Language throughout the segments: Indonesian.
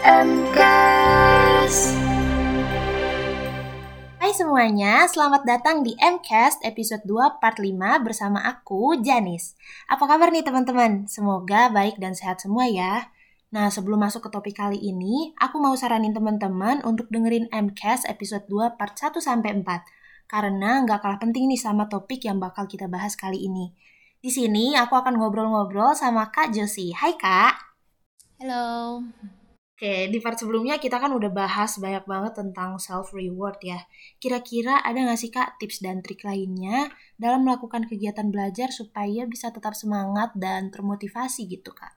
MCAS. Hai semuanya, selamat datang di MCAST episode 2 part 5 bersama aku, Janis. Apa kabar nih teman-teman? Semoga baik dan sehat semua ya. Nah, sebelum masuk ke topik kali ini, aku mau saranin teman-teman untuk dengerin MCAST episode 2 part 1 sampai 4 karena nggak kalah penting nih sama topik yang bakal kita bahas kali ini. Di sini aku akan ngobrol-ngobrol sama Kak Josie. Hai Kak. Halo. Oke, di part sebelumnya kita kan udah bahas banyak banget tentang self reward ya. Kira-kira ada nggak sih Kak tips dan trik lainnya dalam melakukan kegiatan belajar supaya bisa tetap semangat dan termotivasi gitu Kak?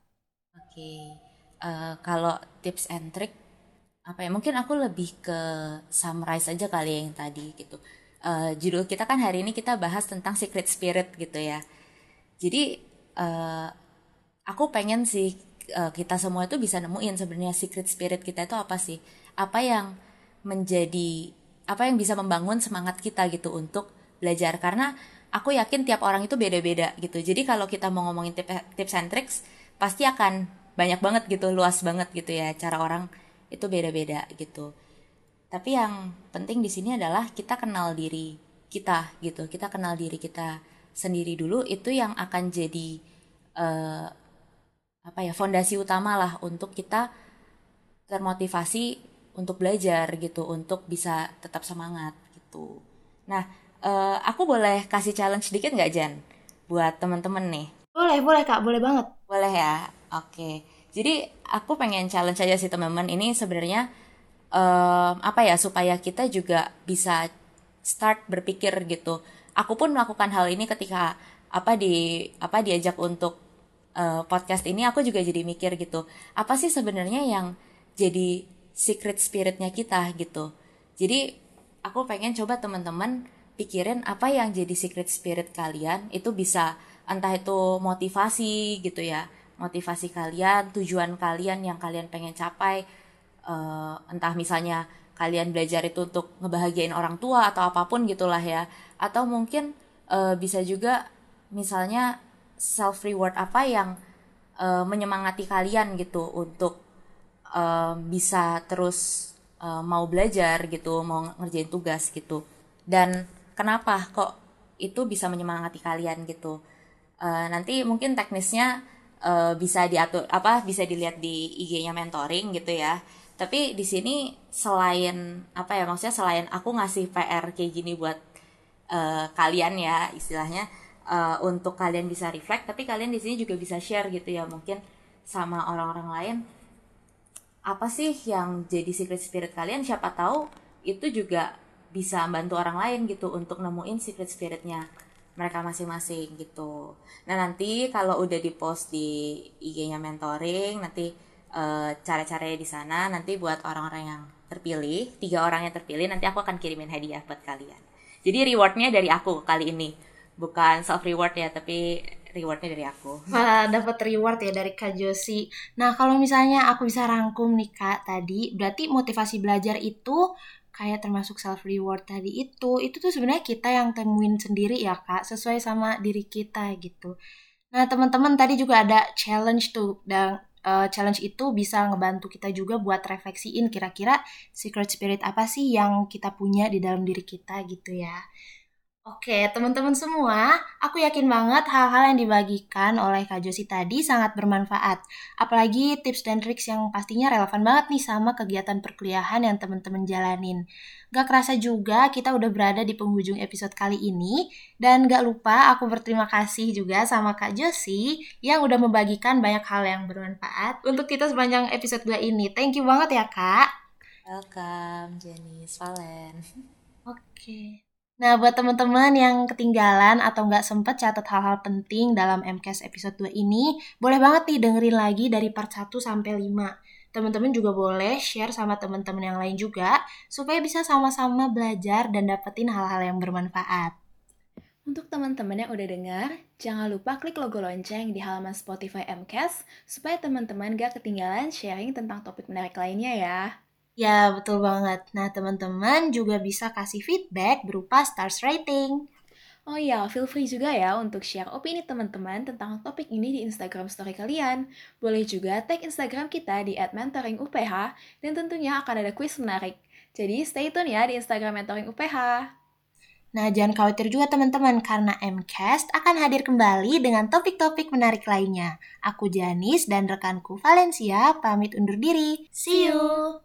Oke, uh, kalau tips and trick apa ya? Mungkin aku lebih ke summarize aja kali ya yang tadi gitu. Uh, judul kita kan hari ini kita bahas tentang secret spirit gitu ya jadi uh, aku pengen sih uh, kita semua itu bisa nemuin sebenarnya secret spirit kita itu apa sih? Apa yang menjadi apa yang bisa membangun semangat kita gitu untuk belajar? Karena aku yakin tiap orang itu beda-beda gitu. Jadi kalau kita mau ngomongin tips and tricks pasti akan banyak banget gitu luas banget gitu ya cara orang itu beda-beda gitu. Tapi yang penting di sini adalah kita kenal diri kita gitu. Kita kenal diri kita sendiri dulu itu yang akan jadi uh, apa ya fondasi utama lah untuk kita termotivasi untuk belajar gitu untuk bisa tetap semangat gitu. Nah uh, aku boleh kasih challenge sedikit nggak Jan? Buat temen-temen nih. Boleh boleh kak. Boleh banget. Boleh ya? Oke. Jadi aku pengen challenge aja sih teman-teman ini sebenarnya um, apa ya supaya kita juga bisa start berpikir gitu. Aku pun melakukan hal ini ketika apa di apa diajak untuk uh, podcast ini aku juga jadi mikir gitu apa sih sebenarnya yang jadi secret spiritnya kita gitu. Jadi aku pengen coba teman-teman pikirin apa yang jadi secret spirit kalian. Itu bisa entah itu motivasi gitu ya motivasi kalian tujuan kalian yang kalian pengen capai. Uh, entah misalnya kalian belajar itu untuk ngebahagiain orang tua atau apa pun gitulah ya. Atau mungkin uh, bisa juga misalnya self reward apa yang uh, menyemangati kalian gitu untuk uh, bisa terus uh, mau belajar gitu mau ngerjain tugas gitu. Dan kenapa kok itu bisa menyemangati kalian gitu? Uh, nanti mungkin teknisnya uh, bisa diatur apa bisa dilihat di IG-nya mentoring gitu ya. Tapi di sini selain apa ya maksudnya selain aku ngasih PR kayak gini buat uh, kalian ya istilahnya uh, untuk kalian bisa reflect tapi kalian di sini juga bisa share gitu ya mungkin sama orang-orang lain. Apa sih yang jadi secret spirit kalian? Siapa tahu itu juga bisa bantu orang lain gitu untuk nemuin secret spiritnya mereka masing-masing gitu. Nah nanti kalau udah di post di IG-nya mentoring nanti uh, cara-caranya di sana nanti buat orang-orang yang terpilih tiga orang yang terpilih nanti aku akan kirimin hadiah buat kalian. Jadi rewardnya dari aku kali ini bukan self reward ya tapi rewardnya dari aku. Malah dapat reward ya dari kak Josi. Nah kalau misalnya aku bisa rangkum nih kak tadi berarti motivasi belajar itu kayak termasuk self reward tadi itu itu tuh sebenarnya kita yang temuin sendiri ya kak sesuai sama diri kita gitu. Nah teman-teman tadi juga ada challenge tuh dan uh, challenge itu bisa ngebantu kita juga buat refleksiin kira-kira secret spirit apa sih yang kita punya di dalam diri kita gitu ya. Oke, teman-teman semua, aku yakin banget hal-hal yang dibagikan oleh Kak Josi tadi sangat bermanfaat. Apalagi tips dan triks yang pastinya relevan banget nih sama kegiatan perkuliahan yang teman-teman jalanin. Gak kerasa juga kita udah berada di penghujung episode kali ini, dan gak lupa aku berterima kasih juga sama Kak Josi yang udah membagikan banyak hal yang bermanfaat untuk kita sepanjang episode 2 ini. Thank you banget ya Kak. Welcome, Jenny, Valen. Oke. Okay. Nah, buat teman-teman yang ketinggalan atau nggak sempet catat hal-hal penting dalam MCAS episode 2 ini, boleh banget nih dengerin lagi dari part 1 sampai 5. Teman-teman juga boleh share sama teman-teman yang lain juga, supaya bisa sama-sama belajar dan dapetin hal-hal yang bermanfaat. Untuk teman-teman yang udah dengar, jangan lupa klik logo lonceng di halaman Spotify MCAS, supaya teman-teman gak ketinggalan sharing tentang topik menarik lainnya ya. Ya, betul banget. Nah, teman-teman juga bisa kasih feedback berupa stars rating. Oh iya, feel free juga ya untuk share opini teman-teman tentang topik ini di Instagram story kalian. Boleh juga tag Instagram kita di @mentoringuph dan tentunya akan ada quiz menarik. Jadi stay tune ya di Instagram Mentoring UPH. Nah, jangan khawatir juga teman-teman karena MCAST akan hadir kembali dengan topik-topik menarik lainnya. Aku Janis dan rekanku Valencia pamit undur diri. See you!